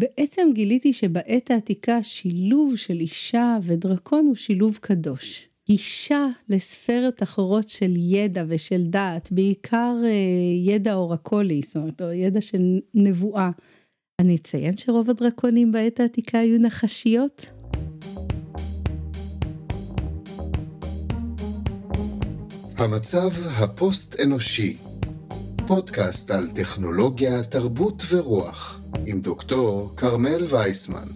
בעצם גיליתי שבעת העתיקה שילוב של אישה ודרקון הוא שילוב קדוש. גישה לספרת אחרות של ידע ושל דעת, בעיקר ידע אורקולי, זאת אומרת, או ידע של נבואה. אני אציין שרוב הדרקונים בעת העתיקה היו נחשיות. המצב הפוסט-אנושי, פודקאסט על טכנולוגיה, תרבות ורוח, עם דוקטור כרמל וייסמן.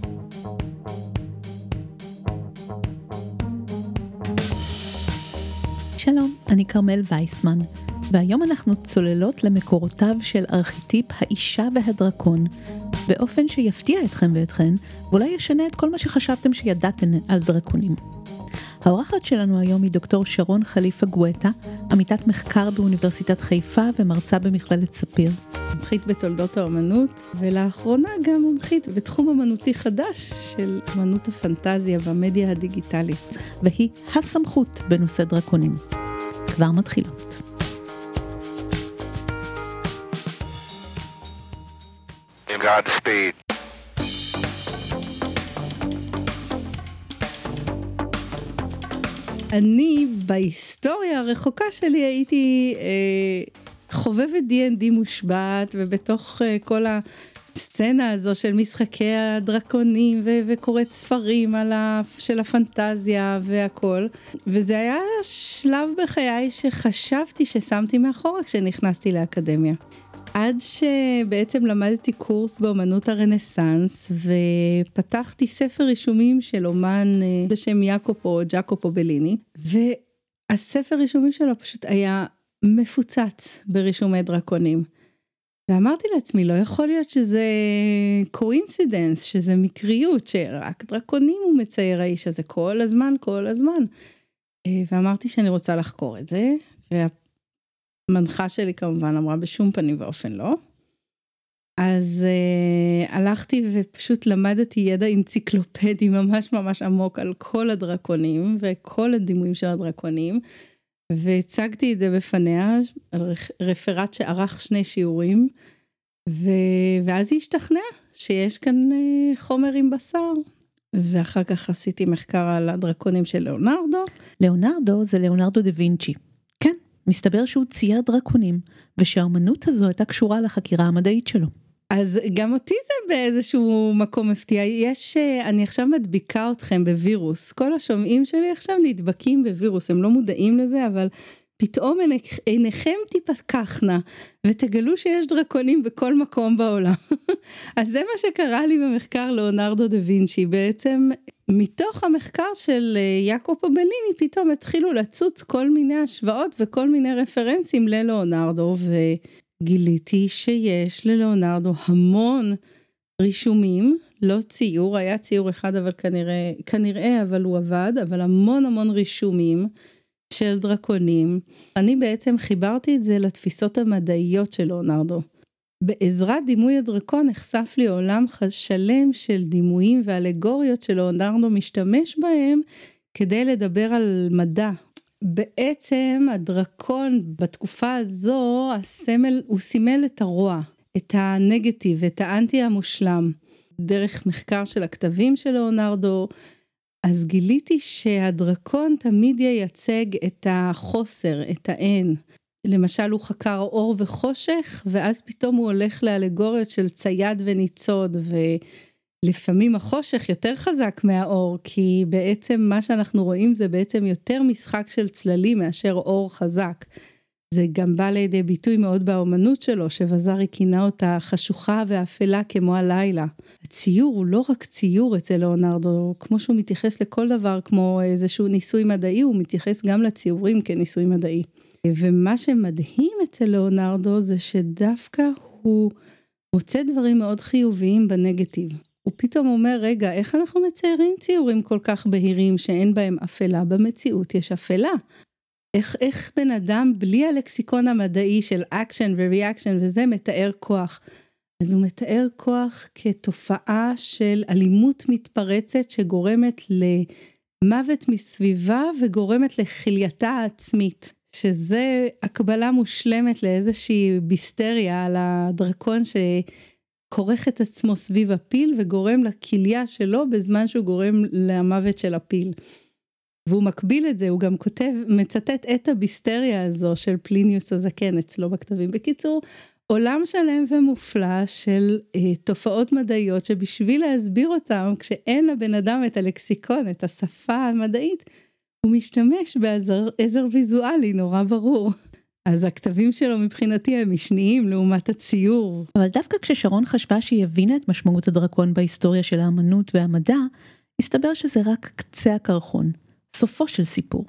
שלום, אני כרמל וייסמן, והיום אנחנו צוללות למקורותיו של ארכיטיפ האישה והדרקון, באופן שיפתיע אתכם ואתכן, ואולי ישנה את כל מה שחשבתם שידעתם על דרקונים. האורחת שלנו היום היא דוקטור שרון חליפה גואטה, עמיתת מחקר באוניברסיטת חיפה ומרצה במכללת ספיר. מומחית בתולדות האמנות, ולאחרונה גם מומחית בתחום אמנותי חדש של אמנות הפנטזיה והמדיה הדיגיטלית. והיא הסמכות בנושא דרקונים. כבר מתחילות. Godspeed. אני בהיסטוריה הרחוקה שלי הייתי אה, חובבת D&D מושבעת ובתוך אה, כל הסצנה הזו של משחקי הדרקונים ו- וקוראת ספרים על ה- של הפנטזיה והכל וזה היה שלב בחיי שחשבתי ששמתי מאחורה כשנכנסתי לאקדמיה. עד שבעצם למדתי קורס באמנות הרנסאנס ופתחתי ספר רישומים של אומן אה, בשם יעקופו ג'קופו בליני והספר רישומים שלו פשוט היה מפוצץ ברישומי דרקונים. ואמרתי לעצמי לא יכול להיות שזה coincidence שזה מקריות שרק דרקונים הוא מצייר האיש הזה כל הזמן כל הזמן. אה, ואמרתי שאני רוצה לחקור את זה. המנחה שלי כמובן אמרה בשום פנים ואופן לא. אז אה, הלכתי ופשוט למדתי ידע אנציקלופדי ממש ממש עמוק על כל הדרקונים וכל הדימויים של הדרקונים והצגתי את זה בפניה על רפרט שערך שני שיעורים ו... ואז היא השתכנעה שיש כאן uh, חומר עם בשר ואחר כך עשיתי מחקר על הדרקונים של ליאונרדו. ליאונרדו זה ליאונרדו דה וינצ'י. מסתבר שהוא צייר דרקונים, ושהאמנות הזו הייתה קשורה לחקירה המדעית שלו. אז גם אותי זה באיזשהו מקום מפתיע, יש, אה, אני עכשיו מדביקה אתכם בווירוס, כל השומעים שלי עכשיו נדבקים בווירוס, הם לא מודעים לזה, אבל פתאום עיניכם תיפקחנה ותגלו שיש דרקונים בכל מקום בעולם. אז זה מה שקרה לי במחקר לאונרדו דה וינצ'י, בעצם מתוך המחקר של אה, יעקופו בליני פתאום התחילו לצוץ כל מיני השוואות וכל מיני רפרנסים ללאונרדו וגיליתי שיש ללאונרדו המון רישומים, לא ציור, היה ציור אחד אבל כנראה, כנראה אבל הוא עבד, אבל המון המון רישומים. של דרקונים, אני בעצם חיברתי את זה לתפיסות המדעיות של לאונרדו. בעזרת דימוי הדרקון נחשף לי עולם שלם של דימויים ואלגוריות שלאונרדו משתמש בהם כדי לדבר על מדע. בעצם הדרקון בתקופה הזו, הסמל, הוא סימל את הרוע, את הנגטיב, את האנטי המושלם. דרך מחקר של הכתבים של לאונרדו, אז גיליתי שהדרקון תמיד ייצג את החוסר, את האין. למשל הוא חקר אור וחושך ואז פתאום הוא הולך לאלגוריות של צייד וניצוד ולפעמים החושך יותר חזק מהאור כי בעצם מה שאנחנו רואים זה בעצם יותר משחק של צללים מאשר אור חזק. זה גם בא לידי ביטוי מאוד באומנות שלו, שווזרי כינה אותה חשוכה ואפלה כמו הלילה. הציור הוא לא רק ציור אצל לאונרדו, כמו שהוא מתייחס לכל דבר כמו איזשהו ניסוי מדעי, הוא מתייחס גם לציורים כניסוי מדעי. ומה שמדהים אצל לאונרדו זה שדווקא הוא מוצא דברים מאוד חיוביים בנגטיב. הוא פתאום אומר, רגע, איך אנחנו מציירים ציורים כל כך בהירים שאין בהם אפלה? במציאות יש אפלה. איך, בן אדם בלי הלקסיקון המדעי של action ו reaction וזה מתאר כוח. אז הוא מתאר כוח כתופעה של אלימות מתפרצת שגורמת למוות מסביבה וגורמת לכלייתה העצמית. שזה הקבלה מושלמת לאיזושהי ביסטריה על הדרקון ש... כורך את עצמו סביב הפיל וגורם לכליה שלו בזמן שהוא גורם למוות של הפיל. והוא מקביל את זה, הוא גם כותב, מצטט את הביסטריה הזו של פליניוס הזקן אצלו בכתבים. בקיצור, עולם שלם ומופלא של אה, תופעות מדעיות שבשביל להסביר אותם, כשאין לבן אדם את הלקסיקון, את השפה המדעית, הוא משתמש בעזר ויזואלי נורא ברור. אז הכתבים שלו מבחינתי הם משניים לעומת הציור. אבל דווקא כששרון חשבה שהיא הבינה את משמעות הדרקון בהיסטוריה של האמנות והמדע, הסתבר שזה רק קצה הקרחון, סופו של סיפור.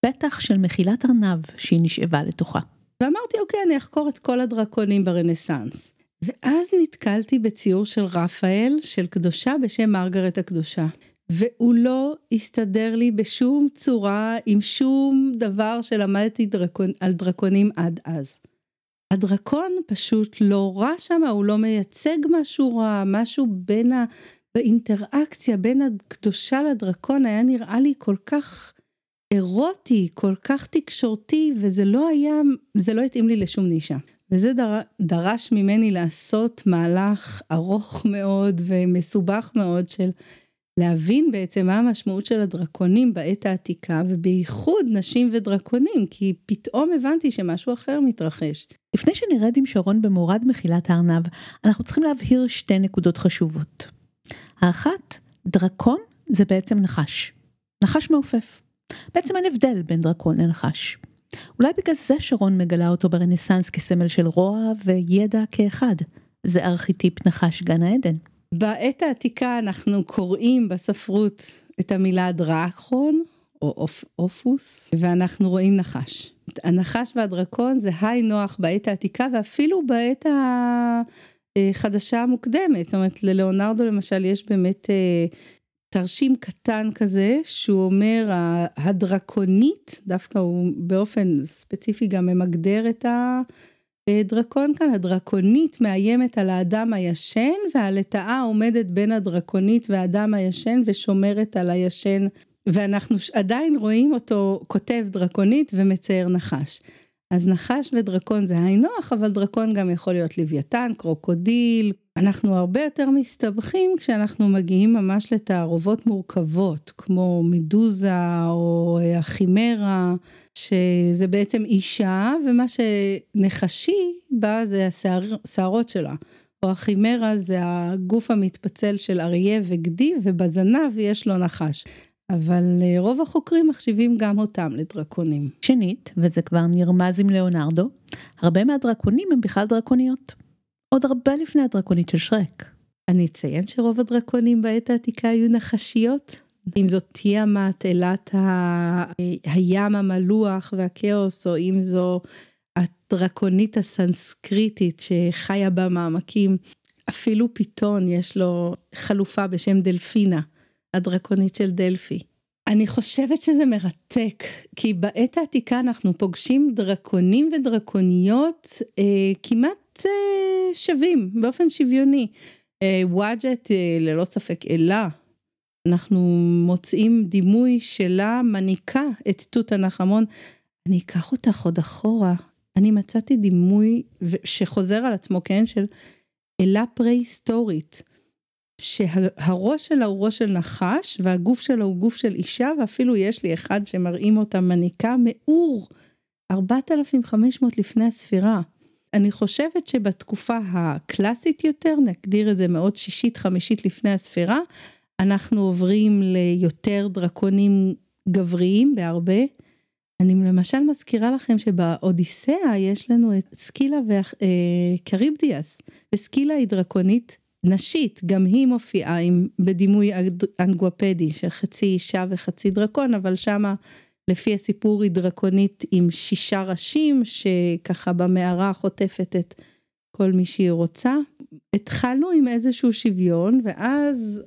פתח של מחילת ארנב שהיא נשאבה לתוכה. ואמרתי אוקיי אני אחקור את כל הדרקונים ברנסאנס. ואז נתקלתי בציור של רפאל של קדושה בשם מרגרט הקדושה. והוא לא הסתדר לי בשום צורה עם שום דבר שלמדתי דרקון, על דרקונים עד אז. הדרקון פשוט לא רע שם, הוא לא מייצג משהו רע, משהו בין ה... באינטראקציה בין הקדושה לדרקון היה נראה לי כל כך אירוטי, כל כך תקשורתי, וזה לא היה, זה לא התאים לי לשום נישה. וזה דר, דרש ממני לעשות מהלך ארוך מאוד ומסובך מאוד של להבין בעצם מה המשמעות של הדרקונים בעת העתיקה, ובייחוד נשים ודרקונים, כי פתאום הבנתי שמשהו אחר מתרחש. לפני שנרד עם שרון במורד מחילת הארנב, אנחנו צריכים להבהיר שתי נקודות חשובות. האחת, דרקון זה בעצם נחש. נחש מעופף. בעצם אין הבדל בין דרקון לנחש. אולי בגלל זה שרון מגלה אותו ברנסאנס כסמל של רוע וידע כאחד. זה ארכיטיפ נחש גן העדן. בעת העתיקה אנחנו קוראים בספרות את המילה דרקון או אופ, אופוס ואנחנו רואים נחש. הנחש והדרקון זה היי נוח בעת העתיקה ואפילו בעת החדשה המוקדמת. זאת אומרת ללאונרדו למשל יש באמת אה, תרשים קטן כזה שהוא אומר הדרקונית דווקא הוא באופן ספציפי גם ממגדר את ה... דרקון כאן, הדרקונית מאיימת על האדם הישן והלטאה עומדת בין הדרקונית והאדם הישן ושומרת על הישן ואנחנו עדיין רואים אותו כותב דרקונית ומצייר נחש. אז נחש ודרקון זה היינו הך, אבל דרקון גם יכול להיות לוויתן, קרוקודיל. אנחנו הרבה יותר מסתבכים כשאנחנו מגיעים ממש לתערובות מורכבות, כמו מדוזה או החימרה, שזה בעצם אישה, ומה שנחשי בה זה השערות שלה. או החימרה זה הגוף המתפצל של אריה וגדי, ובזנב יש לו נחש. אבל אה, רוב החוקרים מחשיבים גם אותם לדרקונים. שנית, וזה כבר נרמז עם ליאונרדו, הרבה מהדרקונים הם בכלל דרקוניות. עוד הרבה לפני הדרקונית של שרק. אני אציין שרוב הדרקונים בעת העתיקה היו נחשיות. אם זאת תיאמת, אלת ה... הים המלוח והכאוס, או אם זו הדרקונית הסנסקריטית שחיה במעמקים. אפילו פיתון יש לו חלופה בשם דלפינה. הדרקונית של דלפי. אני חושבת שזה מרתק, כי בעת העתיקה אנחנו פוגשים דרקונים ודרקוניות אה, כמעט אה, שווים, באופן שוויוני. אה, וואג'ט אה, ללא ספק אלה. אנחנו מוצאים דימוי שלה מניקה את תות הנחמון. אני אקח אותך עוד אחורה. אני מצאתי דימוי שחוזר על עצמו, כן? של אלה פרה-היסטורית. שהראש שלה הוא ראש של נחש והגוף שלה הוא גוף של אישה ואפילו יש לי אחד שמראים אותה מניקה מאור 4500 לפני הספירה. אני חושבת שבתקופה הקלאסית יותר, נגדיר את זה מאוד שישית חמישית לפני הספירה, אנחנו עוברים ליותר דרקונים גבריים בהרבה. אני למשל מזכירה לכם שבאודיסאה יש לנו את סקילה וקריבדיאס, אה, וסקילה היא דרקונית נשית, גם היא מופיעה עם, בדימוי אנגואפדי של חצי אישה וחצי דרקון, אבל שמה לפי הסיפור היא דרקונית עם שישה ראשים, שככה במערה חוטפת את כל מי שהיא רוצה. התחלנו עם איזשהו שוויון, ואז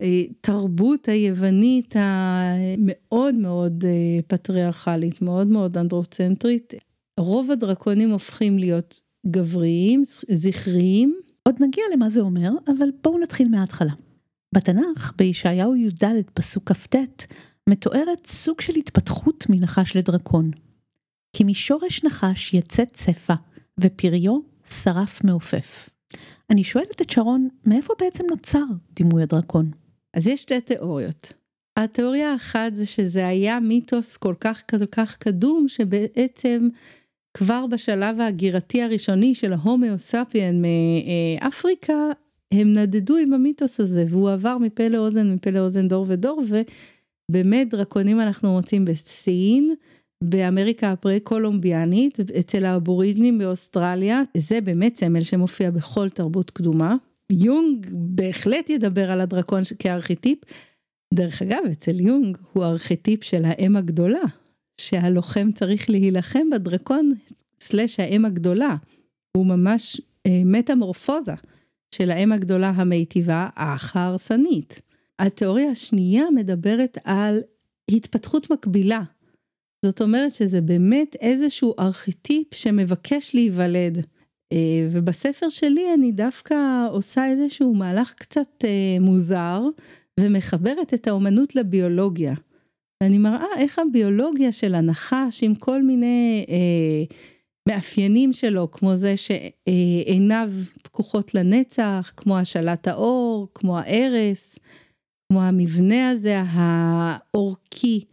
התרבות היוונית המאוד מאוד אה, פטריארכלית, מאוד מאוד אנדרוצנטרית, רוב הדרקונים הופכים להיות גבריים, זכריים, עוד נגיע למה זה אומר, אבל בואו נתחיל מההתחלה. בתנ"ך, בישעיהו י"ד פסוק כ"ט, מתוארת סוג של התפתחות מנחש לדרקון. כי משורש נחש יצא צפה, ופריו שרף מעופף. אני שואלת את שרון, מאיפה בעצם נוצר דימוי הדרקון? אז יש שתי תיאוריות. התיאוריה האחת זה שזה היה מיתוס כל כך כל כך קדום שבעצם כבר בשלב ההגירתי הראשוני של ההומיאו ספיאן מאפריקה הם נדדו עם המיתוס הזה והוא עבר מפה לאוזן מפה לאוזן דור ודור ובאמת דרקונים אנחנו מוצאים בסין. באמריקה הפרה קולומביאנית אצל האבוריג'נים באוסטרליה זה באמת סמל שמופיע בכל תרבות קדומה. יונג בהחלט ידבר על הדרקון כארכיטיפ. דרך אגב אצל יונג הוא ארכיטיפ של האם הגדולה שהלוחם צריך להילחם בדרקון סלש האם הגדולה. הוא ממש אה, מטמורפוזה של האם הגדולה המיטיבה ההרסנית. התיאוריה השנייה מדברת על התפתחות מקבילה. זאת אומרת שזה באמת איזשהו ארכיטיפ שמבקש להיוולד. אה, ובספר שלי אני דווקא עושה איזשהו מהלך קצת אה, מוזר ומחברת את האומנות לביולוגיה. ואני מראה איך הביולוגיה של הנחש עם כל מיני אה, מאפיינים שלו, כמו זה שעיניו פקוחות לנצח, כמו השלט האור, כמו הארס, כמו המבנה הזה האורכי,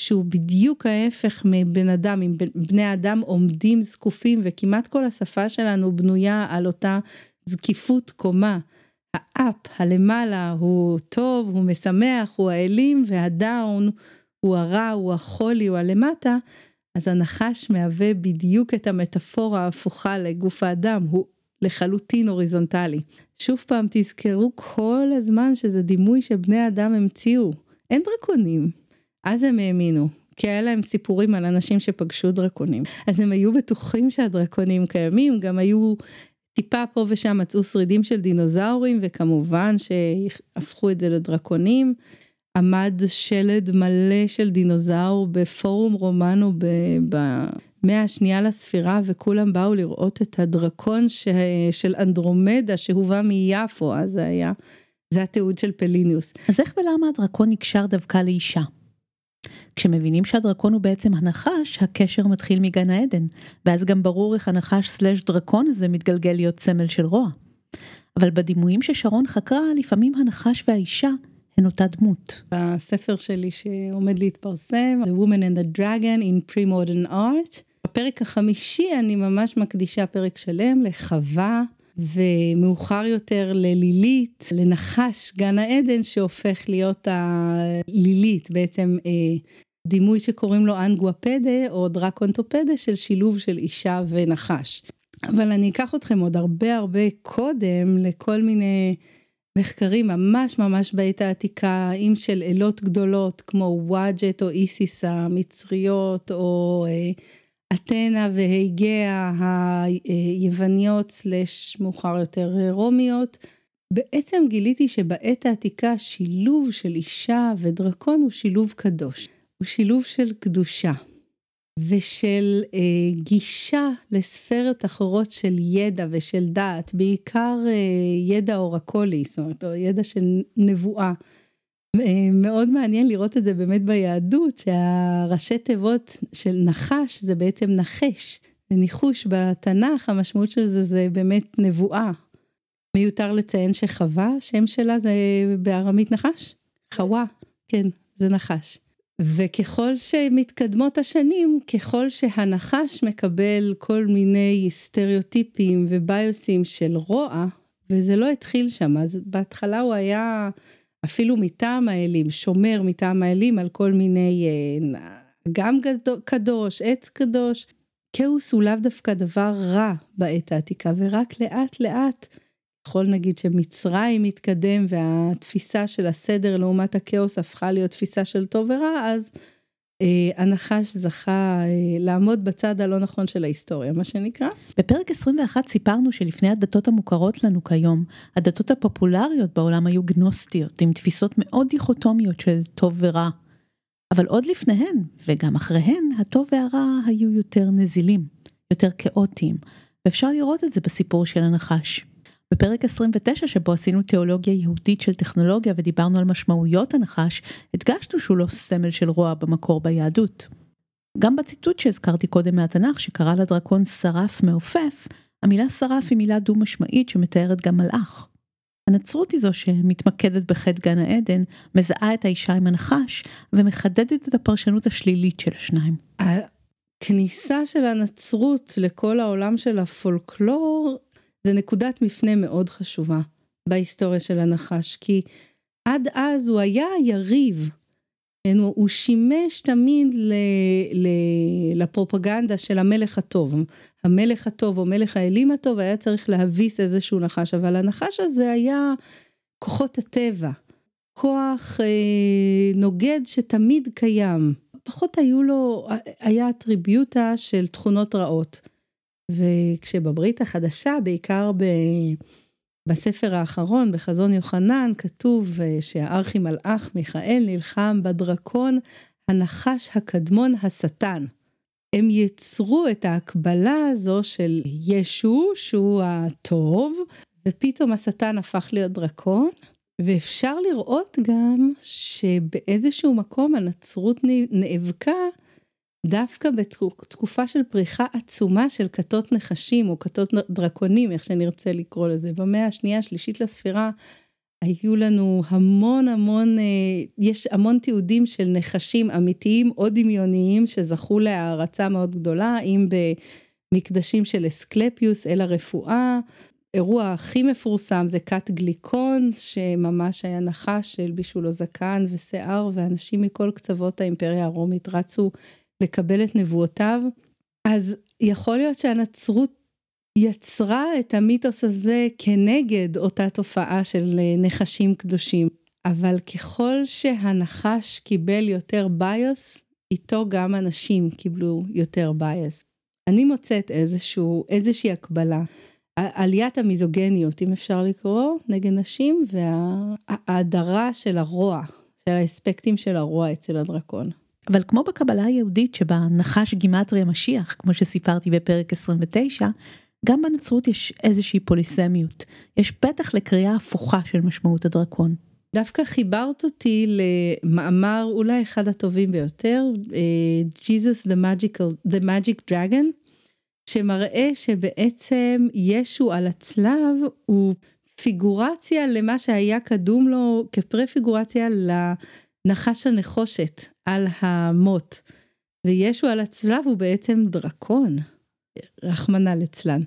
שהוא בדיוק ההפך מבן אדם, אם בני אדם עומדים זקופים וכמעט כל השפה שלנו בנויה על אותה זקיפות קומה. האפ, הלמעלה, הוא טוב, הוא משמח, הוא האלים, והדאון הוא הרע, הוא החולי, הוא הלמטה, אז הנחש מהווה בדיוק את המטאפורה ההפוכה לגוף האדם, הוא לחלוטין הוריזונטלי. שוב פעם תזכרו כל הזמן שזה דימוי שבני אדם המציאו, אין דרקונים. אז הם האמינו, כי היה להם סיפורים על אנשים שפגשו דרקונים. אז הם היו בטוחים שהדרקונים קיימים, גם היו טיפה פה ושם מצאו שרידים של דינוזאורים, וכמובן שהפכו את זה לדרקונים. עמד שלד מלא של דינוזאור בפורום רומנו במאה השנייה לספירה וכולם באו לראות את הדרקון ש... של אנדרומדה שהובא מיפו אז זה היה זה התיעוד של פליניוס. אז איך ולמה הדרקון נקשר דווקא לאישה? כשמבינים שהדרקון הוא בעצם הנחש, הקשר מתחיל מגן העדן, ואז גם ברור איך הנחש סלש דרקון הזה מתגלגל להיות סמל של רוע. אבל בדימויים ששרון חקרה, לפעמים הנחש והאישה הן אותה דמות. בספר שלי שעומד להתפרסם, The Woman and the Dragon in Pre-Modern Art, בפרק החמישי אני ממש מקדישה פרק שלם לחווה. ומאוחר יותר ללילית, לנחש גן העדן שהופך להיות הלילית, בעצם אה, דימוי שקוראים לו אנגואפדה או דרקונטופדה של שילוב של אישה ונחש. אבל אני אקח אתכם עוד הרבה הרבה קודם לכל מיני מחקרים ממש ממש בעת העתיקה, אם של אלות גדולות כמו וואג'ט או איסיס המצריות או אה, אתנה והיגיה היווניות סלש מאוחר יותר רומיות. בעצם גיליתי שבעת העתיקה שילוב של אישה ודרקון הוא שילוב קדוש. הוא שילוב של קדושה ושל אה, גישה לספרת אחרות של ידע ושל דעת, בעיקר אה, ידע אורקולי, זאת אומרת, או ידע של נבואה. אה, מאוד מעניין לראות את זה באמת ביהדות, שהראשי תיבות של נחש זה בעצם נחש. וניחוש בתנ"ך, המשמעות של זה זה באמת נבואה. מיותר לציין שחווה, שם שלה זה בארמית נחש? חווה, כן, זה נחש. וככל שמתקדמות השנים, ככל שהנחש מקבל כל מיני סטריאוטיפים וביוסים של רוע, וזה לא התחיל שם, אז בהתחלה הוא היה אפילו מטעם האלים, שומר מטעם האלים על כל מיני, אה, גם קדוש, עץ קדוש. כאוס הוא לאו דווקא דבר רע בעת העתיקה, ורק לאט לאט יכול נגיד שמצרים מתקדם והתפיסה של הסדר לעומת הכאוס הפכה להיות תפיסה של טוב ורע, אז אה, הנחש זכה אה, לעמוד בצד הלא נכון של ההיסטוריה, מה שנקרא. בפרק 21 סיפרנו שלפני הדתות המוכרות לנו כיום, הדתות הפופולריות בעולם היו גנוסטיות, עם תפיסות מאוד דיכוטומיות של טוב ורע. אבל עוד לפניהן, וגם אחריהן, הטוב והרע היו יותר נזילים, יותר כאוטיים, ואפשר לראות את זה בסיפור של הנחש. בפרק 29 שבו עשינו תיאולוגיה יהודית של טכנולוגיה ודיברנו על משמעויות הנחש, הדגשנו שהוא לא סמל של רוע במקור ביהדות. גם בציטוט שהזכרתי קודם מהתנ"ך שקרא לדרקון שרף מעופף, המילה שרף היא מילה דו משמעית שמתארת גם מלאך. הנצרות היא זו שמתמקדת בחטא גן העדן, מזהה את האישה עם הנחש, ומחדדת את הפרשנות השלילית של השניים. הכניסה של הנצרות לכל העולם של הפולקלור זה נקודת מפנה מאוד חשובה בהיסטוריה של הנחש, כי עד אז הוא היה יריב. כן, הוא, הוא שימש תמיד ל, ל, לפרופגנדה של המלך הטוב. המלך הטוב או מלך האלים הטוב היה צריך להביס איזשהו נחש, אבל הנחש הזה היה כוחות הטבע, כוח אה, נוגד שתמיד קיים. פחות היו לו, היה אטריביוטה של תכונות רעות. וכשבברית החדשה, בעיקר. בספר האחרון, בחזון יוחנן, כתוב אה, שהארכי מלאך מיכאל נלחם בדרקון הנחש הקדמון השטן. הם יצרו את ההקבלה הזו של ישו, שהוא הטוב, ופתאום השטן הפך להיות דרקון, ואפשר לראות גם שבאיזשהו מקום הנצרות נאבקה דווקא בתקופה של פריחה עצומה של כתות נחשים או כתות דרקונים, איך שנרצה לקרוא לזה. במאה השנייה, השלישית לספירה, היו לנו המון המון, אה, יש המון תיעודים של נחשים אמיתיים או דמיוניים שזכו להערצה מאוד גדולה, אם במקדשים של אסקלפיוס אל הרפואה. אירוע הכי מפורסם זה כת גליקון, שממש היה נחש שהלבישו לו זקן ושיער, ואנשים מכל קצוות האימפריה הרומית רצו לקבל את נבואותיו, אז יכול להיות שהנצרות יצרה את המיתוס הזה כנגד אותה תופעה של אה, נחשים קדושים. אבל ככל שהנחש קיבל יותר ביוס, איתו גם אנשים קיבלו יותר ביוס. אני מוצאת איזשהו, איזושהי הקבלה. עליית המיזוגניות, אם אפשר לקרוא, נגד נשים, וההאדרה של הרוע, של האספקטים של הרוע אצל הדרקון. אבל כמו בקבלה היהודית שבה נחש גימטרי המשיח, כמו שסיפרתי בפרק 29, גם בנצרות יש איזושהי פוליסמיות. יש פתח לקריאה הפוכה של משמעות הדרקון. דווקא חיברת אותי למאמר אולי אחד הטובים ביותר, uh, Jesus the, Magical, the Magic Dragon, שמראה שבעצם ישו על הצלב הוא פיגורציה למה שהיה קדום לו כפרפיגורציה לנחש הנחושת על המוט. וישו על הצלב הוא בעצם דרקון. רחמנא ליצלן.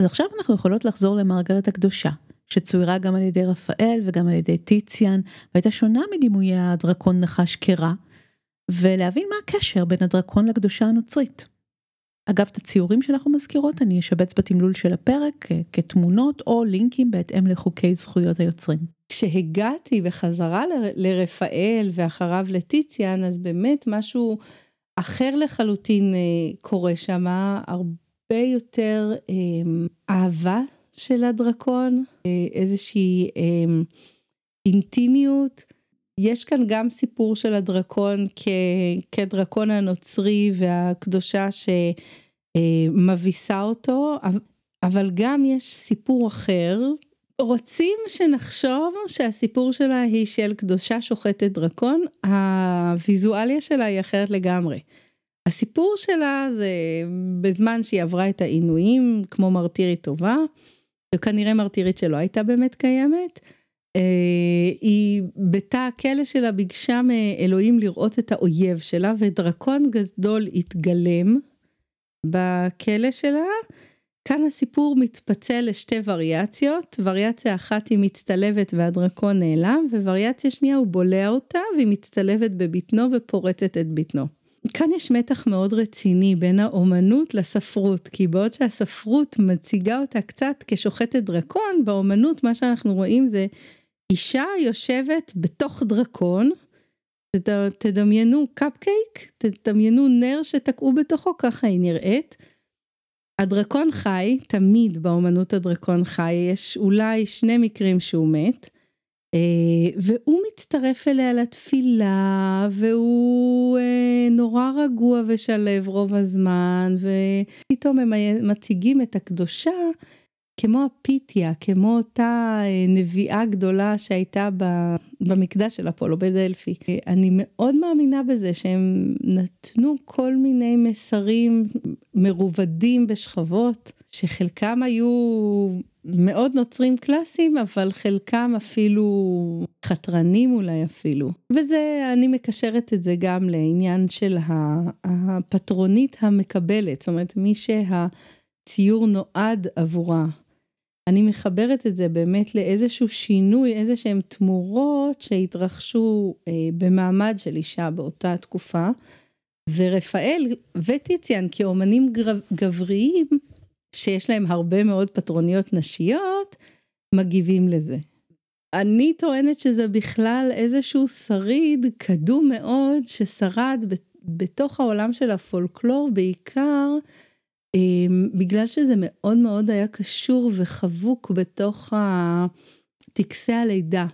אז עכשיו אנחנו יכולות לחזור למרגרט הקדושה, שצוירה גם על ידי רפאל וגם על ידי טיציאן, והייתה שונה מדימויי הדרקון נחש קרע, ולהבין מה הקשר בין הדרקון לקדושה הנוצרית. אגב, את הציורים שאנחנו מזכירות אני אשבץ בתמלול של הפרק כתמונות או לינקים בהתאם לחוקי זכויות היוצרים. כשהגעתי בחזרה לרפאל ואחריו לטיציאן, אז באמת משהו אחר לחלוטין אה, קורה שם, הרבה יותר אמ, אהבה של הדרקון, אה, איזושהי אמ, אינטימיות. יש כאן גם סיפור של הדרקון כ, כדרקון הנוצרי והקדושה שמביסה אותו, אבל גם יש סיפור אחר. רוצים שנחשוב שהסיפור שלה היא של קדושה שוחטת דרקון, הוויזואליה שלה היא אחרת לגמרי. הסיפור שלה זה בזמן שהיא עברה את העינויים כמו מרטירית טובה, וכנראה מרטירית שלא הייתה באמת קיימת. אה, היא בתא הכלא שלה ביקשה מאלוהים לראות את האויב שלה ודרקון גדול התגלם בכלא שלה. כאן הסיפור מתפצל לשתי וריאציות, וריאציה אחת היא מצטלבת והדרקון נעלם, ווריאציה שנייה הוא בולע אותה והיא מצטלבת בבטנו ופורצת את בטנו. כאן יש מתח מאוד רציני בין האומנות לספרות, כי בעוד שהספרות מציגה אותה קצת כשוחטת דרקון, באומנות מה שאנחנו רואים זה אישה יושבת בתוך דרקון, תדמיינו קפקייק, תדמיינו נר שתקעו בתוכו, ככה היא נראית. הדרקון חי, תמיד באומנות הדרקון חי, יש אולי שני מקרים שהוא מת, אה, והוא מצטרף אליה לתפילה, והוא אה, נורא רגוע ושלב רוב הזמן, ופתאום הם מציגים את הקדושה כמו הפיתיה, כמו אותה אה, נביאה גדולה שהייתה במקדש של אפולו בדלפי. אני מאוד מאמינה בזה שהם נתנו כל מיני מסרים מרובדים בשכבות, שחלקם היו מאוד נוצרים קלאסיים, אבל חלקם אפילו חתרנים אולי אפילו. וזה, אני מקשרת את זה גם לעניין של הפטרונית המקבלת, זאת אומרת, מי שהציור נועד עבורה. אני מחברת את זה באמת לאיזשהו שינוי, איזה שהם תמורות שהתרחשו אה, במעמד של אישה באותה תקופה. ורפאל וטיציאן כאומנים גבריים, שיש להם הרבה מאוד פטרוניות נשיות, מגיבים לזה. אני טוענת שזה בכלל איזשהו שריד קדום מאוד ששרד בתוך העולם של הפולקלור בעיקר בגלל שזה מאוד מאוד היה קשור וחבוק בתוך טקסי הלידה.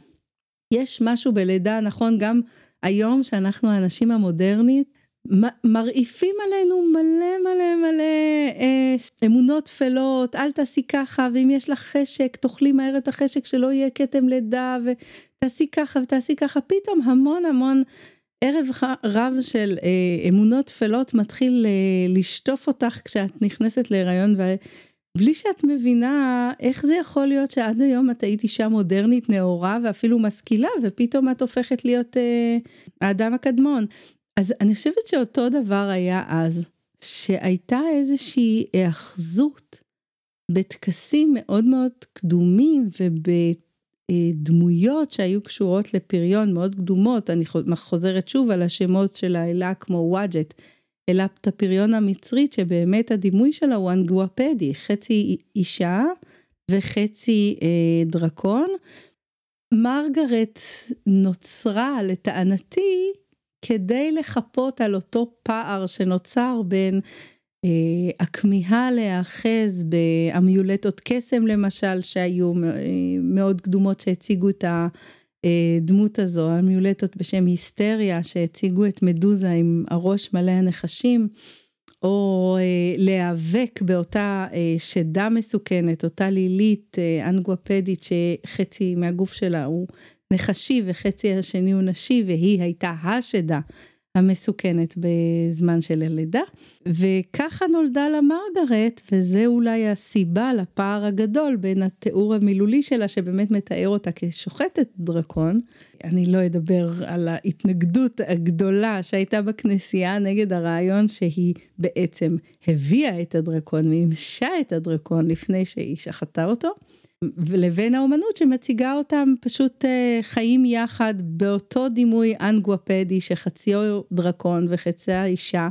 יש משהו בלידה, נכון, גם היום שאנחנו האנשים המודרנית, מרעיפים עלינו מלא מלא מלא אה, אמונות טפלות, אל תעשי ככה, ואם יש לך חשק, תאכלי מהר את החשק שלא יהיה כתם לידה, ותעשי ככה ותעשי ככה, פתאום המון המון ערב רב של אה, אמונות טפלות מתחיל אה, לשטוף אותך כשאת נכנסת להיריון, ובלי שאת מבינה איך זה יכול להיות שעד היום את היית אישה מודרנית, נאורה ואפילו משכילה, ופתאום את הופכת להיות אה, האדם הקדמון. אז אני חושבת שאותו דבר היה אז, שהייתה איזושהי היאחזות בטקסים מאוד מאוד קדומים ובדמויות שהיו קשורות לפריון מאוד קדומות, אני חוזרת שוב על השמות של האלה כמו וואג'ט, אלפת הפריון המצרית שבאמת הדימוי שלה הוא אנגואפדי, חצי אישה וחצי אה, דרקון. מרגרט נוצרה לטענתי כדי לחפות על אותו פער שנוצר בין אה, הכמיהה להיאחז באמיולטות קסם למשל שהיו אה, מאוד קדומות שהציגו את הדמות הזו, אמיולטות בשם היסטריה שהציגו את מדוזה עם הראש מלא הנחשים. או אה, להיאבק באותה אה, שדה מסוכנת, אותה לילית אה, אנגואפדית שחצי מהגוף שלה הוא נחשי וחצי השני הוא נשי והיא הייתה השדה המסוכנת בזמן של הלידה. וככה נולדה לה מרגרט וזה אולי הסיבה לפער הגדול בין התיאור המילולי שלה שבאמת מתאר אותה כשוחטת דרקון. אני לא אדבר על ההתנגדות הגדולה שהייתה בכנסייה נגד הרעיון שהיא בעצם הביאה את הדרקון והמשה את הדרקון לפני שהיא שחטה אותו. ולבין האומנות שמציגה אותם פשוט אה, חיים יחד באותו דימוי אנגואפדי שחציו דרקון וחציה אישה.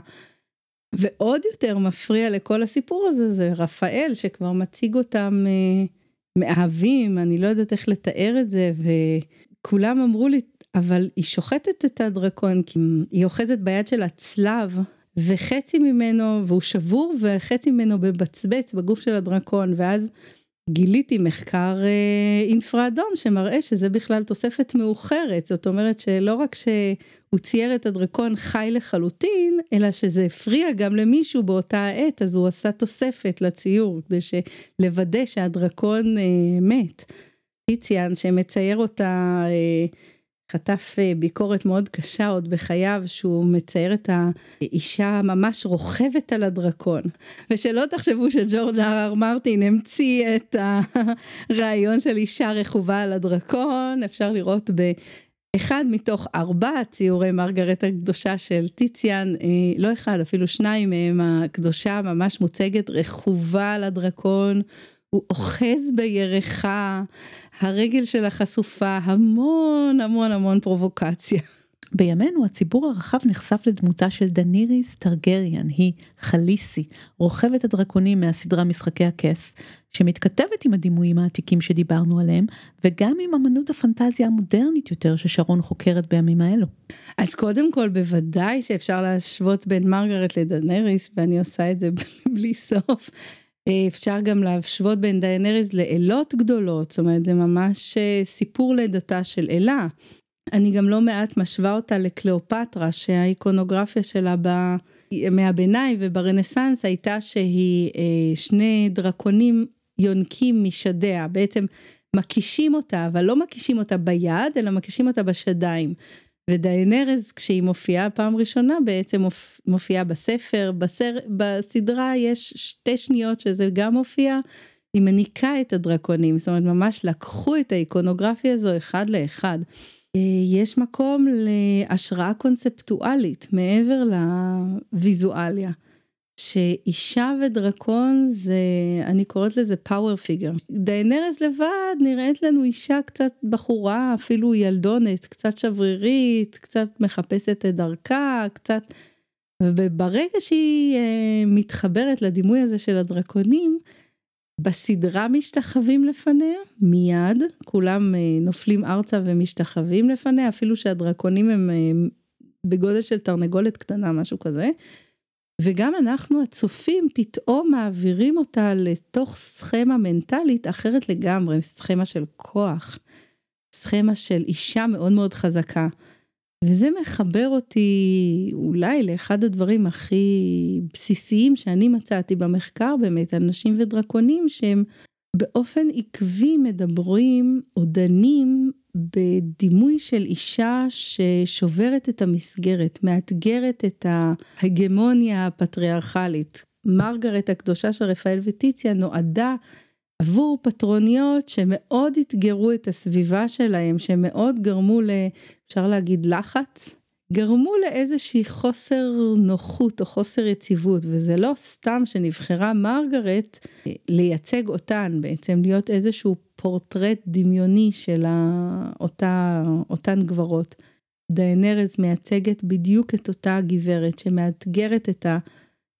ועוד יותר מפריע לכל הסיפור הזה זה רפאל שכבר מציג אותם אה, מאהבים אני לא יודעת איך לתאר את זה וכולם אמרו לי אבל היא שוחטת את הדרקון כי היא אוחזת ביד של הצלב וחצי ממנו והוא שבור וחצי ממנו בבצבץ בגוף של הדרקון ואז גיליתי מחקר אה, אינפרה אדום שמראה שזה בכלל תוספת מאוחרת זאת אומרת שלא רק שהוא צייר את הדרקון חי לחלוטין אלא שזה הפריע גם למישהו באותה העת אז הוא עשה תוספת לציור כדי לוודא שהדרקון אה, מת. טיציאן שמצייר אותה אה, חטף אה, ביקורת מאוד קשה עוד בחייו שהוא מצייר את האישה ממש רוכבת על הדרקון. ושלא תחשבו שג'ורג' אר מרטין המציא את הרעיון של אישה רכובה על הדרקון אפשר לראות באחד מתוך ארבע ציורי מרגרט הקדושה של טיציאן אה, לא אחד אפילו שניים מהם הקדושה ממש מוצגת רכובה על הדרקון הוא אוחז בירחה, הרגל שלה חשופה, המון המון המון פרובוקציה. בימינו הציבור הרחב נחשף לדמותה של דניריס טרגריאן, היא חליסי, רוכבת הדרקונים מהסדרה משחקי הכס, שמתכתבת עם הדימויים העתיקים שדיברנו עליהם, וגם עם אמנות הפנטזיה המודרנית יותר ששרון חוקרת בימים האלו. אז קודם כל בוודאי שאפשר להשוות בין מרגרט לדנריס, ואני עושה את זה בלי סוף. אה, אפשר גם להשוות בין דיינריז לאלות גדולות, זאת אומרת זה ממש אה, סיפור לידתה של אלה. אני גם לא מעט משווה אותה לקליאופטרה שהאיקונוגרפיה שלה בימי הביניים וברנסאנס הייתה שהיא אה, שני דרקונים יונקים משדיה, בעצם מכישים אותה, אבל לא מכישים אותה ביד, אלא מכישים אותה בשדיים. ודיינרז כשהיא מופיעה פעם ראשונה בעצם מופיעה בספר, בסר, בסדרה יש שתי שניות שזה גם מופיע, היא מניקה את הדרקונים, זאת אומרת ממש לקחו את האיקונוגרפיה הזו אחד לאחד. אה, יש מקום להשראה קונספטואלית מעבר לוויזואליה. שאישה ודרקון זה אני קוראת לזה power figure. דיינרס לבד נראית לנו אישה קצת בחורה אפילו ילדונת קצת שברירית קצת מחפשת את דרכה קצת. וברגע שהיא אה, מתחברת לדימוי הזה של הדרקונים בסדרה משתחווים לפניה מיד כולם אה, נופלים ארצה ומשתחווים לפניה אפילו שהדרקונים הם אה, בגודל של תרנגולת קטנה משהו כזה. וגם אנחנו הצופים פתאום מעבירים אותה לתוך סכמה מנטלית אחרת לגמרי, סכמה של כוח, סכמה של אישה מאוד מאוד חזקה. וזה מחבר אותי אולי לאחד הדברים הכי בסיסיים שאני מצאתי במחקר באמת על נשים ודרקונים שהם באופן עקבי מדברים או דנים בדימוי של אישה ששוברת את המסגרת, מאתגרת את ההגמוניה הפטריארכלית. מרגרט הקדושה של רפאל וטיציה נועדה עבור פטרוניות שמאוד אתגרו את הסביבה שלהם, שמאוד גרמו ל... אפשר להגיד לחץ, גרמו לאיזושהי חוסר נוחות או חוסר יציבות וזה לא סתם שנבחרה מרגרט לייצג אותן בעצם להיות איזשהו פורטרט דמיוני של אותה, אותן גברות. דיינרס מייצגת בדיוק את אותה גברת שמאתגרת את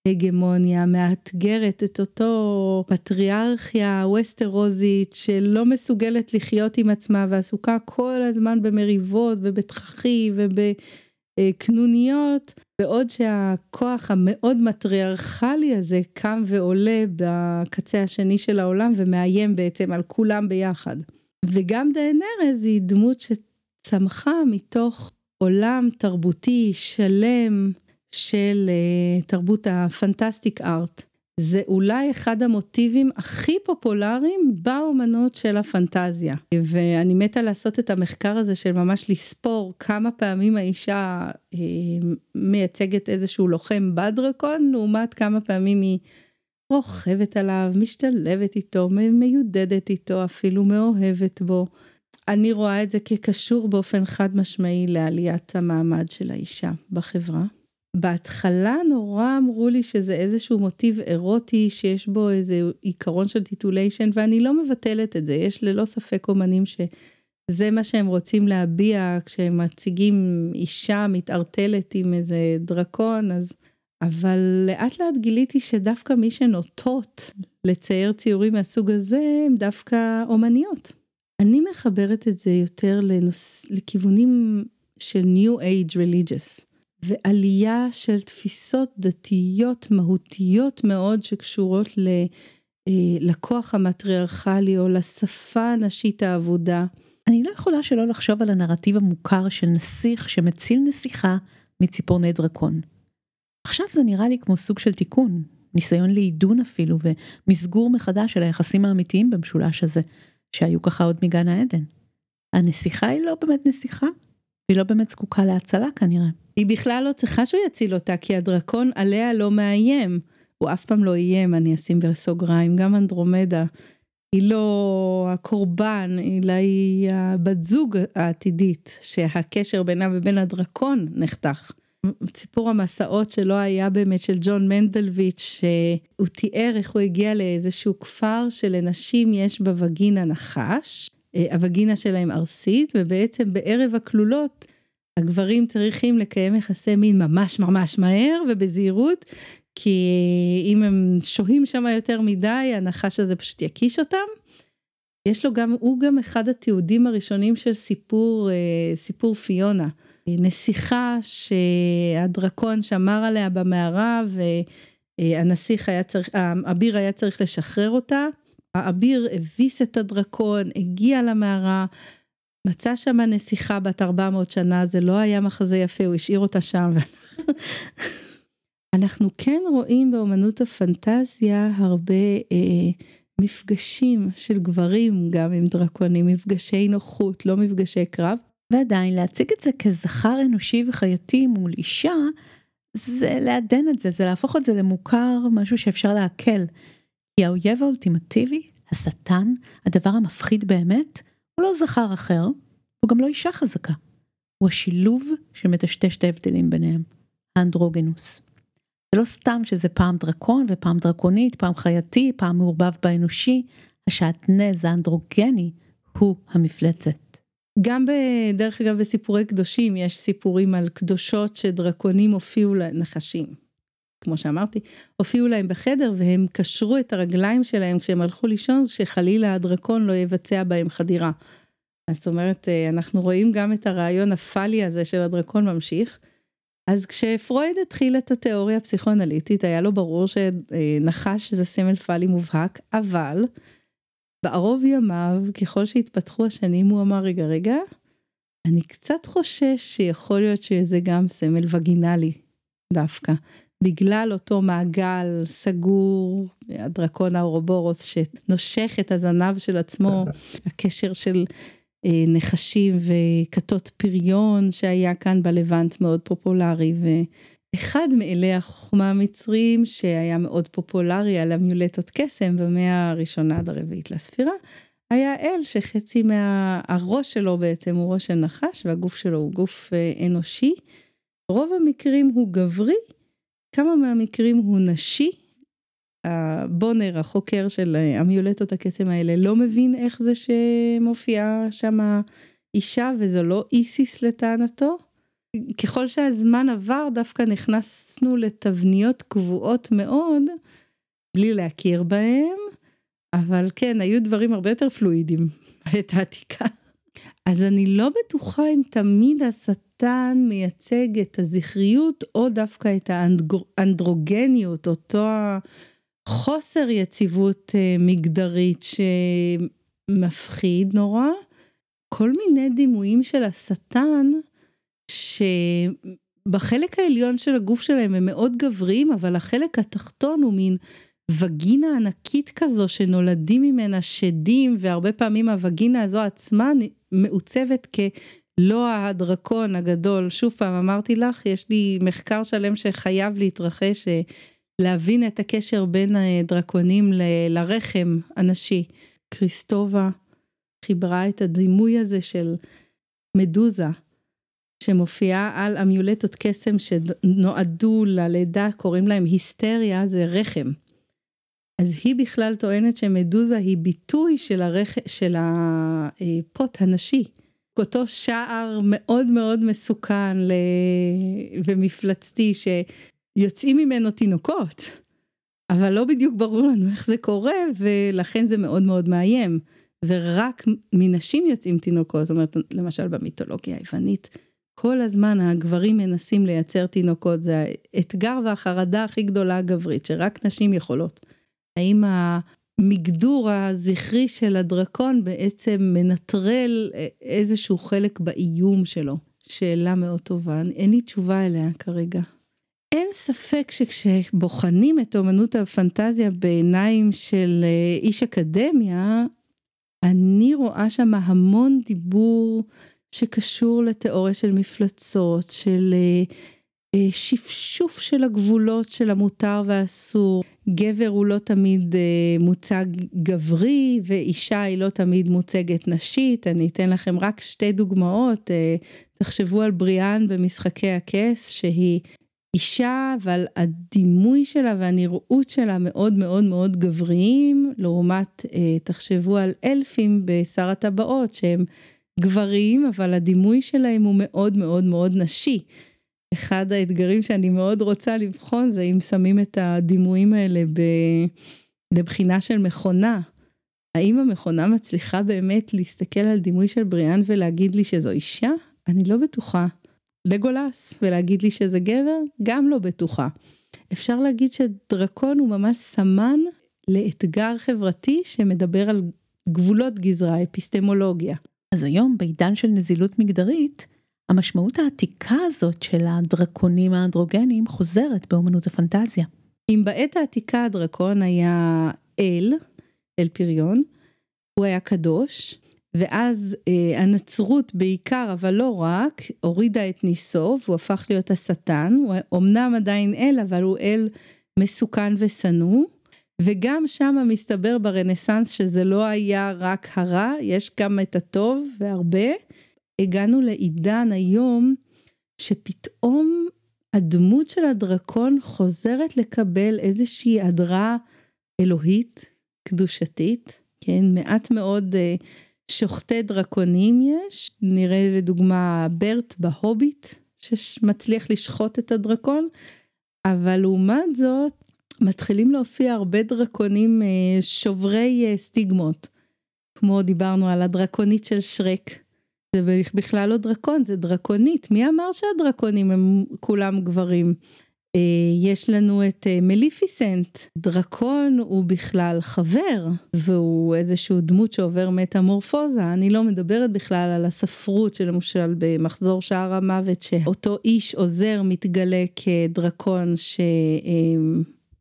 ההגמוניה, מאתגרת את אותו פטריארכיה ווסטרוזית שלא מסוגלת לחיות עם עצמה ועסוקה כל הזמן במריבות ובתככים ובקנוניות, בעוד שהכוח המאוד מטריארכלי הזה קם ועולה בקצה השני של העולם ומאיים בעצם על כולם ביחד. וגם דיינרז היא דמות שצמחה מתוך עולם תרבותי שלם של uh, תרבות הפנטסטיק ארט. זה אולי אחד המוטיבים הכי פופולריים באומנות של הפנטזיה. ואני מתה לעשות את המחקר הזה של ממש לספור כמה פעמים האישה אה, מייצגת איזשהו לוחם בדרקון, לעומת כמה פעמים היא רוכבת עליו, משתלבת איתו, מיודדת איתו, אפילו מאוהבת בו. אני רואה את זה כקשור באופן חד משמעי לעליית המעמד של האישה בחברה. בהתחלה נורא אמרו לי שזה איזשהו מוטיב אירוטי שיש בו איזה עיקרון של titillation ואני לא מבטלת את זה יש ללא ספק אומנים שזה מה שהם רוצים להביע כשהם מציגים אישה מתערטלת עם איזה דרקון אז אבל לאט לאט גיליתי שדווקא מי שנוטות לצייר ציורים מהסוג הזה הם דווקא אומניות. אני מחברת את זה יותר לנוס... לכיוונים של New Age Religious. ועלייה של תפיסות דתיות מהותיות מאוד שקשורות ל, אה, לכוח המטריארכלי או לשפה הנשית האבודה. אני לא יכולה שלא לחשוב על הנרטיב המוכר של נסיך שמציל נסיכה מציפורני דרקון. עכשיו זה נראה לי כמו סוג של תיקון, ניסיון לעידון אפילו ומסגור מחדש של היחסים האמיתיים במשולש הזה, שהיו ככה עוד מגן העדן. הנסיכה היא לא באמת נסיכה, היא לא באמת זקוקה להצלה כנראה. היא בכלל לא צריכה שהוא יציל אותה כי הדרקון עליה לא מאיים. הוא אף פעם לא איים אני אשים בסוגריים גם אנדרומדה. היא לא הקורבן אלא היא הבת זוג העתידית שהקשר בינה ובין הדרקון נחתך. סיפור המסעות שלא היה באמת של ג'ון מנדלוויץ' שהוא תיאר איך הוא הגיע לאיזשהו כפר שלנשים יש בווגינה נחש אה, הווגינה שלהם ארסית ובעצם בערב הכלולות הגברים צריכים לקיים יחסי מין ממש ממש מהר ובזהירות כי אם הם שוהים שם יותר מדי הנחש הזה פשוט יקיש אותם. יש לו גם הוא גם אחד התיעודים הראשונים של סיפור אה, סיפור פיונה נסיכה שהדרקון שמר עליה במערה והנסיך היה צריך האביר היה צריך לשחרר אותה. האביר הביס את הדרקון הגיע למערה מצא שם נסיכה בת 400 שנה, זה לא היה מחזה יפה, הוא השאיר אותה שם. אנחנו כן רואים באמנות הפנטזיה הרבה אה, מפגשים של גברים גם עם דרקונים, מפגשי נוחות, לא מפגשי קרב. ועדיין להציג את זה כזכר אנושי וחייתי מול אישה, זה לעדן את זה, זה להפוך את זה למוכר, משהו שאפשר לעכל. כי האויב האולטימטיבי, השטן, הדבר המפחיד באמת, הוא לא זכר אחר, הוא גם לא אישה חזקה. הוא השילוב שמטשטש את ההבדלים ביניהם, האנדרוגנוס. זה לא סתם שזה פעם דרקון ופעם דרקונית, פעם חייתי, פעם מעורבב באנושי, השעטנז האנדרוגני הוא המפלצת. גם בדרך אגב בסיפורי קדושים יש סיפורים על קדושות שדרקונים הופיעו להם, נחשים, כמו שאמרתי, הופיעו להם בחדר והם קשרו את הרגליים שלהם כשהם הלכו לישון שחלילה הדרקון לא יבצע בהם חדירה. אז זאת אומרת אנחנו רואים גם את הרעיון הפאלי הזה של הדרקון ממשיך. אז כשפרויד התחיל את התיאוריה הפסיכואנליטית היה לו ברור שנחש זה סמל פאלי מובהק אבל בערוב ימיו ככל שהתפתחו השנים הוא אמר רגע רגע אני קצת חושש שיכול להיות שזה גם סמל וגינלי דווקא בגלל אותו מעגל סגור הדרקון האורובורוס שנושך את הזנב של עצמו הקשר של נחשים וכתות פריון שהיה כאן בלבנט מאוד פופולרי ואחד מאלי החוכמה המצרים שהיה מאוד פופולרי על המיולטות קסם במאה הראשונה עד הרביעית לספירה היה אל שחצי מהראש שלו בעצם הוא ראש של נחש והגוף שלו הוא גוף אנושי. רוב המקרים הוא גברי כמה מהמקרים הוא נשי בונר החוקר של המיולטות הקסם האלה לא מבין איך זה שמופיעה שם אישה וזו לא איסיס לטענתו. ככל שהזמן עבר דווקא נכנסנו לתבניות קבועות מאוד בלי להכיר בהם אבל כן היו דברים הרבה יותר פלואידים בעת העתיקה. אז אני לא בטוחה אם תמיד השטן מייצג את הזכריות או דווקא את האנדרוגניות אותו חוסר יציבות מגדרית שמפחיד נורא. כל מיני דימויים של השטן שבחלק העליון של הגוף שלהם הם מאוד גבריים אבל החלק התחתון הוא מין וגינה ענקית כזו שנולדים ממנה שדים והרבה פעמים הווגינה הזו עצמה מעוצבת כלא הדרקון הגדול שוב פעם אמרתי לך יש לי מחקר שלם שחייב להתרחש להבין את הקשר בין הדרקונים לרחם הנשי. קריסטובה חיברה את הדימוי הזה של מדוזה שמופיעה על אמיולטות קסם שנועדו ללידה קוראים להם היסטריה זה רחם. אז היא בכלל טוענת שמדוזה היא ביטוי של, הרח... של הפוט הנשי. אותו שער מאוד מאוד מסוכן ל... ומפלצתי ש... יוצאים ממנו תינוקות, אבל לא בדיוק ברור לנו איך זה קורה ולכן זה מאוד מאוד מאיים. ורק מנשים יוצאים תינוקות, זאת אומרת למשל במיתולוגיה היוונית, כל הזמן הגברים מנסים לייצר תינוקות, זה האתגר והחרדה הכי גדולה הגברית, שרק נשים יכולות. האם המגדור הזכרי של הדרקון בעצם מנטרל איזשהו חלק באיום שלו? שאלה מאוד טובה, אין לי תשובה אליה כרגע. אין ספק שכשבוחנים את אומנות הפנטזיה בעיניים של איש אקדמיה, אני רואה שם המון דיבור שקשור לתיאוריה של מפלצות, של שפשוף של הגבולות של המותר והאסור. גבר הוא לא תמיד מוצג גברי ואישה היא לא תמיד מוצגת נשית. אני אתן לכם רק שתי דוגמאות. תחשבו על בריאן במשחקי הכס שהיא אישה אבל הדימוי שלה והנראות שלה מאוד מאוד מאוד גבריים לעומת תחשבו על אלפים בשר הטבעות שהם גברים אבל הדימוי שלהם הוא מאוד מאוד מאוד נשי. אחד האתגרים שאני מאוד רוצה לבחון זה אם שמים את הדימויים האלה לבחינה של מכונה. האם המכונה מצליחה באמת להסתכל על דימוי של בריאן ולהגיד לי שזו אישה? אני לא בטוחה. לגולס ולהגיד לי שזה גבר גם לא בטוחה. אפשר להגיד שדרקון הוא ממש סמן לאתגר חברתי שמדבר על גבולות גזרה אפיסטמולוגיה. אז היום בעידן של נזילות מגדרית המשמעות העתיקה הזאת של הדרקונים האנדרוגנים חוזרת באמנות הפנטזיה. אם בעת העתיקה הדרקון היה אל, אל פריון, הוא היה קדוש ואז אה, הנצרות בעיקר, אבל לא רק, הורידה את ניסו והוא הפך להיות השטן, הוא אמנם עדיין אל, אבל הוא אל מסוכן ושנוא. וגם שם מסתבר ברנסאנס שזה לא היה רק הרע, יש גם את הטוב והרבה. הגענו לעידן היום שפתאום הדמות של הדרקון חוזרת לקבל איזושהי הדרה אלוהית, קדושתית, כן, מעט מאוד uh, שוחטי דרקונים יש, נראה לדוגמה ברט בהוביט, שמצליח לשחוט את הדרקון, אבל לעומת זאת, מתחילים להופיע הרבה דרקונים uh, שוברי uh, סטיגמות, כמו דיברנו על הדרקונית של שרק. זה בכלל לא דרקון, זה דרקונית. מי אמר שהדרקונים הם כולם גברים? אה, יש לנו את אה, מליפיסנט, דרקון הוא בכלל חבר והוא איזשהו דמות שעובר מטמורפוזה, אני לא מדברת בכלל על הספרות שלמשל במחזור שער המוות שאותו איש עוזר מתגלה כדרקון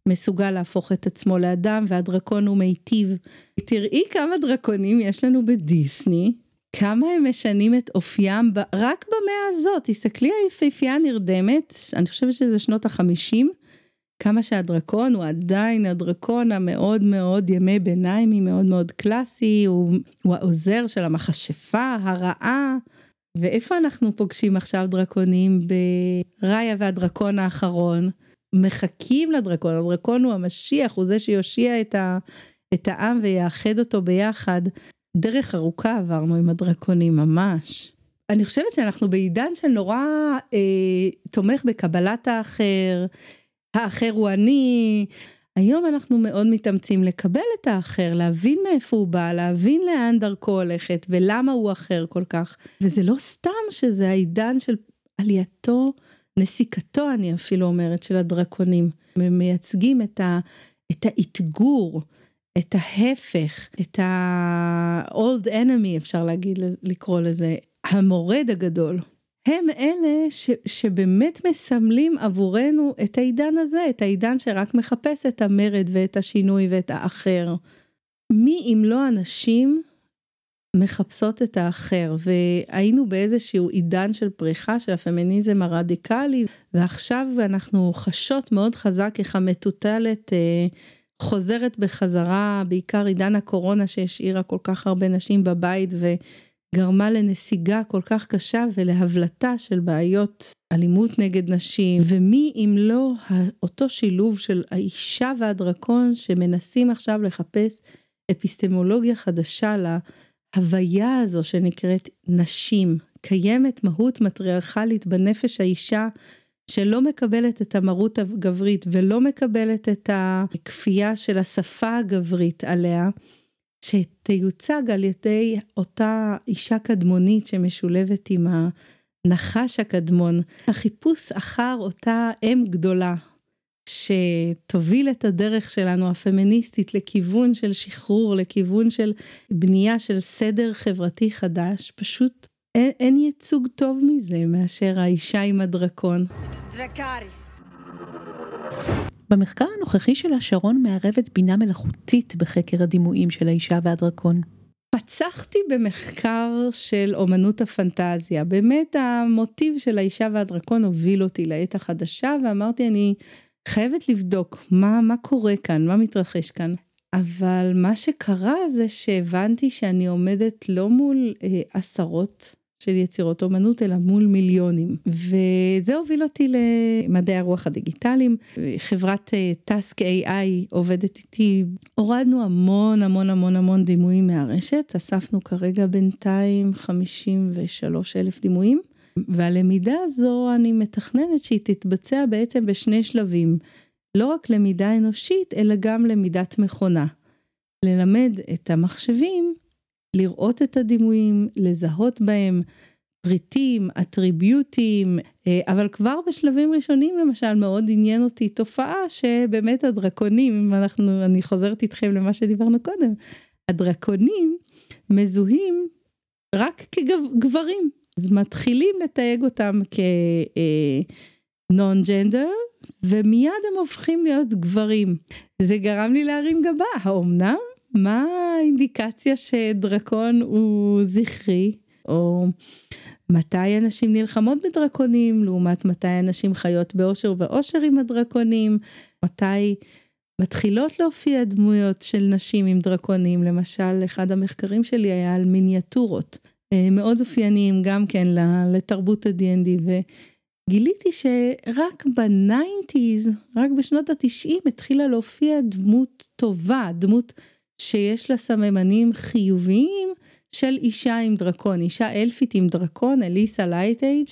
שמסוגל להפוך את עצמו לאדם והדרקון הוא מיטיב. תראי כמה דרקונים יש לנו בדיסני כמה הם משנים את אופיים רק במאה הזאת, תסתכלי על יפהפייה נרדמת, אני חושבת שזה שנות החמישים, כמה שהדרקון הוא עדיין הדרקון המאוד מאוד ימי ביניימי, מאוד מאוד קלאסי, הוא, הוא העוזר של המכשפה הרעה. ואיפה אנחנו פוגשים עכשיו דרקונים? בראיה והדרקון האחרון. מחכים לדרקון, הדרקון הוא המשיח, הוא זה שיושיע את, ה, את העם ויאחד אותו ביחד. דרך ארוכה עברנו עם הדרקונים ממש. אני חושבת שאנחנו בעידן של נורא אה, תומך בקבלת האחר, האחר הוא אני. היום אנחנו מאוד מתאמצים לקבל את האחר, להבין מאיפה הוא בא, להבין לאן דרכו הולכת ולמה הוא אחר כל כך. וזה לא סתם שזה העידן של עלייתו, נסיקתו אני אפילו אומרת, של הדרקונים. הם מייצגים את, ה, את האתגור. את ההפך, את ה-old enemy אפשר להגיד, לקרוא לזה, המורד הגדול. הם אלה ש, שבאמת מסמלים עבורנו את העידן הזה, את העידן שרק מחפש את המרד ואת השינוי ואת האחר. מי אם לא אנשים מחפשות את האחר, והיינו באיזשהו עידן של פריחה של הפמיניזם הרדיקלי, ועכשיו אנחנו חשות מאוד חזק איך המטוטלת אה, חוזרת בחזרה, בעיקר עידן הקורונה שהשאירה כל כך הרבה נשים בבית וגרמה לנסיגה כל כך קשה ולהבלטה של בעיות אלימות נגד נשים, ומי אם לא אותו שילוב של האישה והדרקון שמנסים עכשיו לחפש אפיסטמולוגיה חדשה להוויה הזו שנקראת נשים. קיימת מהות מטריארכלית בנפש האישה שלא מקבלת את המרות הגברית ולא מקבלת את הכפייה של השפה הגברית עליה, שתיוצג על ידי אותה אישה קדמונית שמשולבת עם הנחש הקדמון. החיפוש אחר אותה אם גדולה, שתוביל את הדרך שלנו הפמיניסטית לכיוון של שחרור, לכיוון של בנייה של סדר חברתי חדש, פשוט אין, אין ייצוג טוב מזה מאשר האישה עם הדרקון. דרקריס. במחקר הנוכחי שלה שרון מערבת בינה מלאכותית בחקר הדימויים של האישה והדרקון. פצחתי במחקר של אומנות הפנטזיה, באמת המוטיב של האישה והדרקון הוביל אותי לעת החדשה ואמרתי אני חייבת לבדוק מה, מה קורה כאן, מה מתרחש כאן. אבל מה שקרה זה שהבנתי שאני עומדת לא מול אה, עשרות של יצירות אומנות אלא מול מיליונים. וזה הוביל אותי למדעי הרוח הדיגיטליים. חברת טאסק uh, AI עובדת איתי. הורדנו המון המון המון המון דימויים מהרשת. אספנו כרגע בינתיים 53 אלף דימויים. והלמידה הזו אני מתכננת שהיא תתבצע בעצם בשני שלבים. לא רק למידה אנושית אלא גם למידת מכונה. ללמד את המחשבים לראות את הדימויים, לזהות בהם פריטים, אטריביוטים, אה, אבל כבר בשלבים ראשונים למשל מאוד עניין אותי תופעה שבאמת הדרקונים, אם אנחנו, אני חוזרת איתכם למה שדיברנו קודם, הדרקונים מזוהים רק כגברים, אז מתחילים לתייג אותם כנון ג'נדר ומיד הם הופכים להיות גברים. זה גרם לי להרים גבה, האומנם? מה האינדיקציה שדרקון הוא זכרי, או מתי אנשים נלחמות בדרקונים? לעומת מתי אנשים חיות באושר ואושר עם הדרקונים, מתי מתחילות להופיע דמויות של נשים עם דרקונים, למשל אחד המחקרים שלי היה על מיניאטורות, אה, מאוד אופייניים גם כן לתרבות ה-D&D וגיליתי שרק ב nineties, רק בשנות התשעים התחילה להופיע דמות טובה, דמות שיש לה סממנים חיוביים של אישה עם דרקון, אישה אלפית עם דרקון, אליסה לייטייג'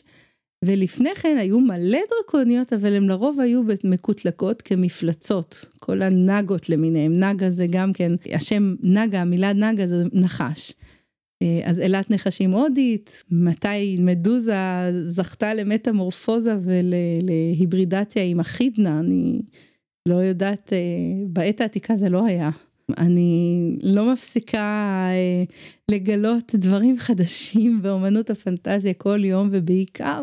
ולפני כן היו מלא דרקוניות אבל הם לרוב היו מקוטלגות כמפלצות, כל הנאגות למיניהם, נאגה זה גם כן, השם נאגה, המילה נאגה זה נחש. אה, אז אילת נחשים הודית, מתי מדוזה זכתה למטמורפוזה ולהיברידציה עם החידנה, אני לא יודעת, אה, בעת העתיקה זה לא היה. אני לא מפסיקה אה, לגלות דברים חדשים באומנות הפנטזיה כל יום ובעיקר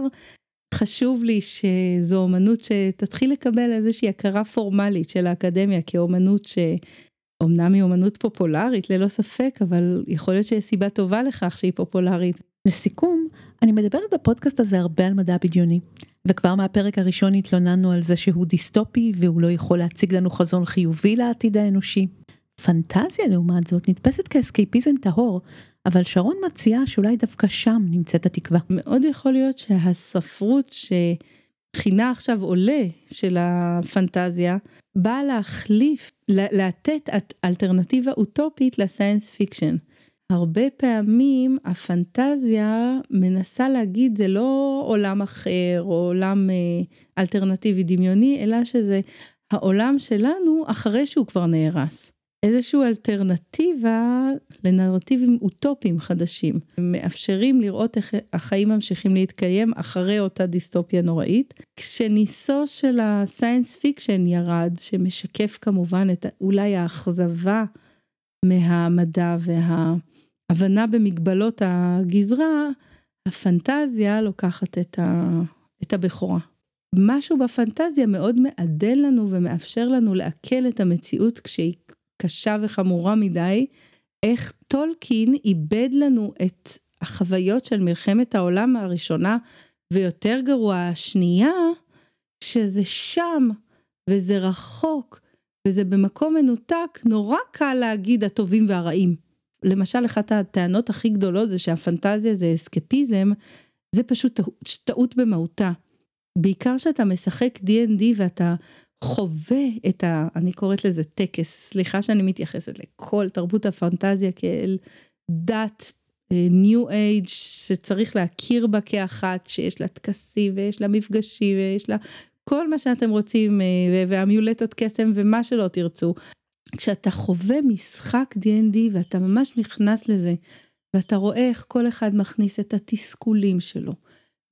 חשוב לי שזו אומנות שתתחיל לקבל איזושהי הכרה פורמלית של האקדמיה כאומנות שאומנם היא אומנות פופולרית ללא ספק אבל יכול להיות שיש סיבה טובה לכך שהיא פופולרית. לסיכום, אני מדברת בפודקאסט הזה הרבה על מדע בדיוני, וכבר מהפרק הראשון התלוננו על זה שהוא דיסטופי והוא לא יכול להציג לנו חזון חיובי לעתיד האנושי. פנטזיה לעומת זאת נתפסת כאסקייפיזם טהור, אבל שרון מציעה שאולי דווקא שם נמצאת התקווה. מאוד יכול להיות שהספרות שקרנה עכשיו עולה של הפנטזיה, באה להחליף, לתת אלטרנטיבה אוטופית ל science fiction. הרבה פעמים הפנטזיה מנסה להגיד זה לא עולם אחר או עולם אה, אלטרנטיבי דמיוני, אלא שזה העולם שלנו אחרי שהוא כבר נהרס. איזושהי אלטרנטיבה לנרטיבים אוטופיים חדשים, מאפשרים לראות איך החיים ממשיכים להתקיים אחרי אותה דיסטופיה נוראית. כשקרנו של ה science fiction ירד, שמשקף כמובן את אולי האכזבה מהמדע וההבנה במגבלות הגזרה, הפנטזיה לוקחת את, ה... את הבכורה. משהו בפנטזיה מאוד מעדן לנו ומאפשר לנו לעכל את המציאות כשהיא קשה וחמורה מדי, איך טולקין איבד לנו את החוויות של מלחמת העולם הראשונה, ויותר גרוע השנייה, שזה שם, וזה רחוק, וזה במקום מנותק, נורא קל להגיד הטובים והרעים. למשל, אחת הטענות הכי גדולות זה שהפנטזיה זה אסקפיזם, זה פשוט טעות במהותה. בעיקר שאתה משחק D&D ואתה חווה את ה... אני קוראת לזה טקס, סליחה שאני מתייחסת לכל תרבות הפנטזיה כאל דת ניו uh, אייג' שצריך להכיר בה כאחת, שיש לה טקסים ויש לה מפגשים ויש לה כל מה שאתם רוצים uh, והמיולטות קסם ומה שלא תרצו. כשאתה חווה משחק D&D ואתה ממש נכנס לזה ואתה רואה איך כל אחד מכניס את התסכולים שלו.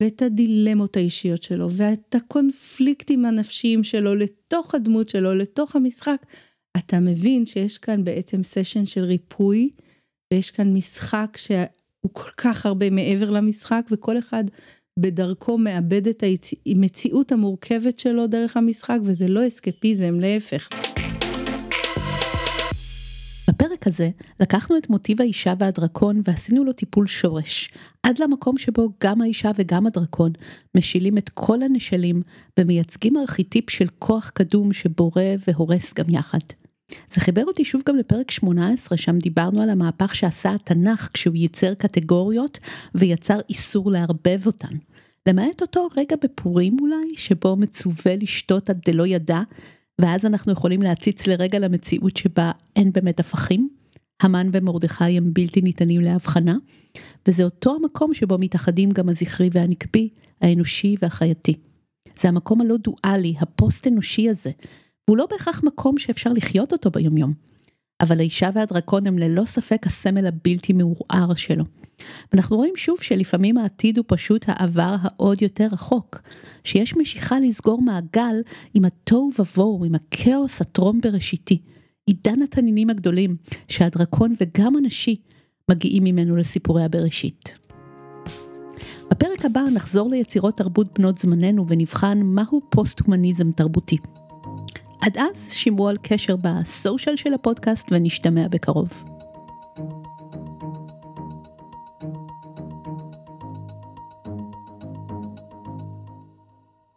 ואת הדילמות האישיות שלו, ואת הקונפליקטים הנפשיים שלו לתוך הדמות שלו, לתוך המשחק, אתה מבין שיש כאן בעצם סשן של ריפוי, ויש כאן משחק שהוא כל כך הרבה מעבר למשחק, וכל אחד בדרכו מאבד את המציאות המורכבת שלו דרך המשחק, וזה לא אסקפיזם, להפך. בפרק הזה לקחנו את מוטיב האישה והדרקון ועשינו לו טיפול שורש, עד למקום שבו גם האישה וגם הדרקון משילים את כל הנשלים ומייצגים ארכיטיפ של כוח קדום שבורא והורס גם יחד. זה חיבר אותי שוב גם לפרק 18, שם דיברנו על המהפך שעשה התנ"ך כשהוא ייצר קטגוריות ויצר איסור לערבב אותן. למעט אותו רגע בפורים אולי, שבו מצווה לשתות עד דלא ידע, ואז אנחנו יכולים להציץ לרגע למציאות שבה אין באמת הפכים. המן ומרדכי הם בלתי ניתנים להבחנה, וזה אותו המקום שבו מתאחדים גם הזכרי והנקבי, האנושי והחייתי. זה המקום הלא דואלי, הפוסט אנושי הזה, והוא לא בהכרח מקום שאפשר לחיות אותו ביומיום. אבל האישה והדרקון הם ללא ספק הסמל הבלתי מעורער שלו. ואנחנו רואים שוב שלפעמים העתיד הוא פשוט העבר העוד יותר רחוק, שיש משיכה לסגור מעגל עם התוהו ובוהו, עם הכאוס הטרום בראשיתי, עידן התנינים הגדולים, שהדרקון וגם הנשי מגיעים ממנו לסיפורי הבראשית. בפרק הבא נחזור ליצירות תרבות בנות זמננו ונבחן מהו פוסט-הומניזם תרבותי. עד אז שמרו על קשר בסושיאל של הפודקאסט ונשתמע בקרוב.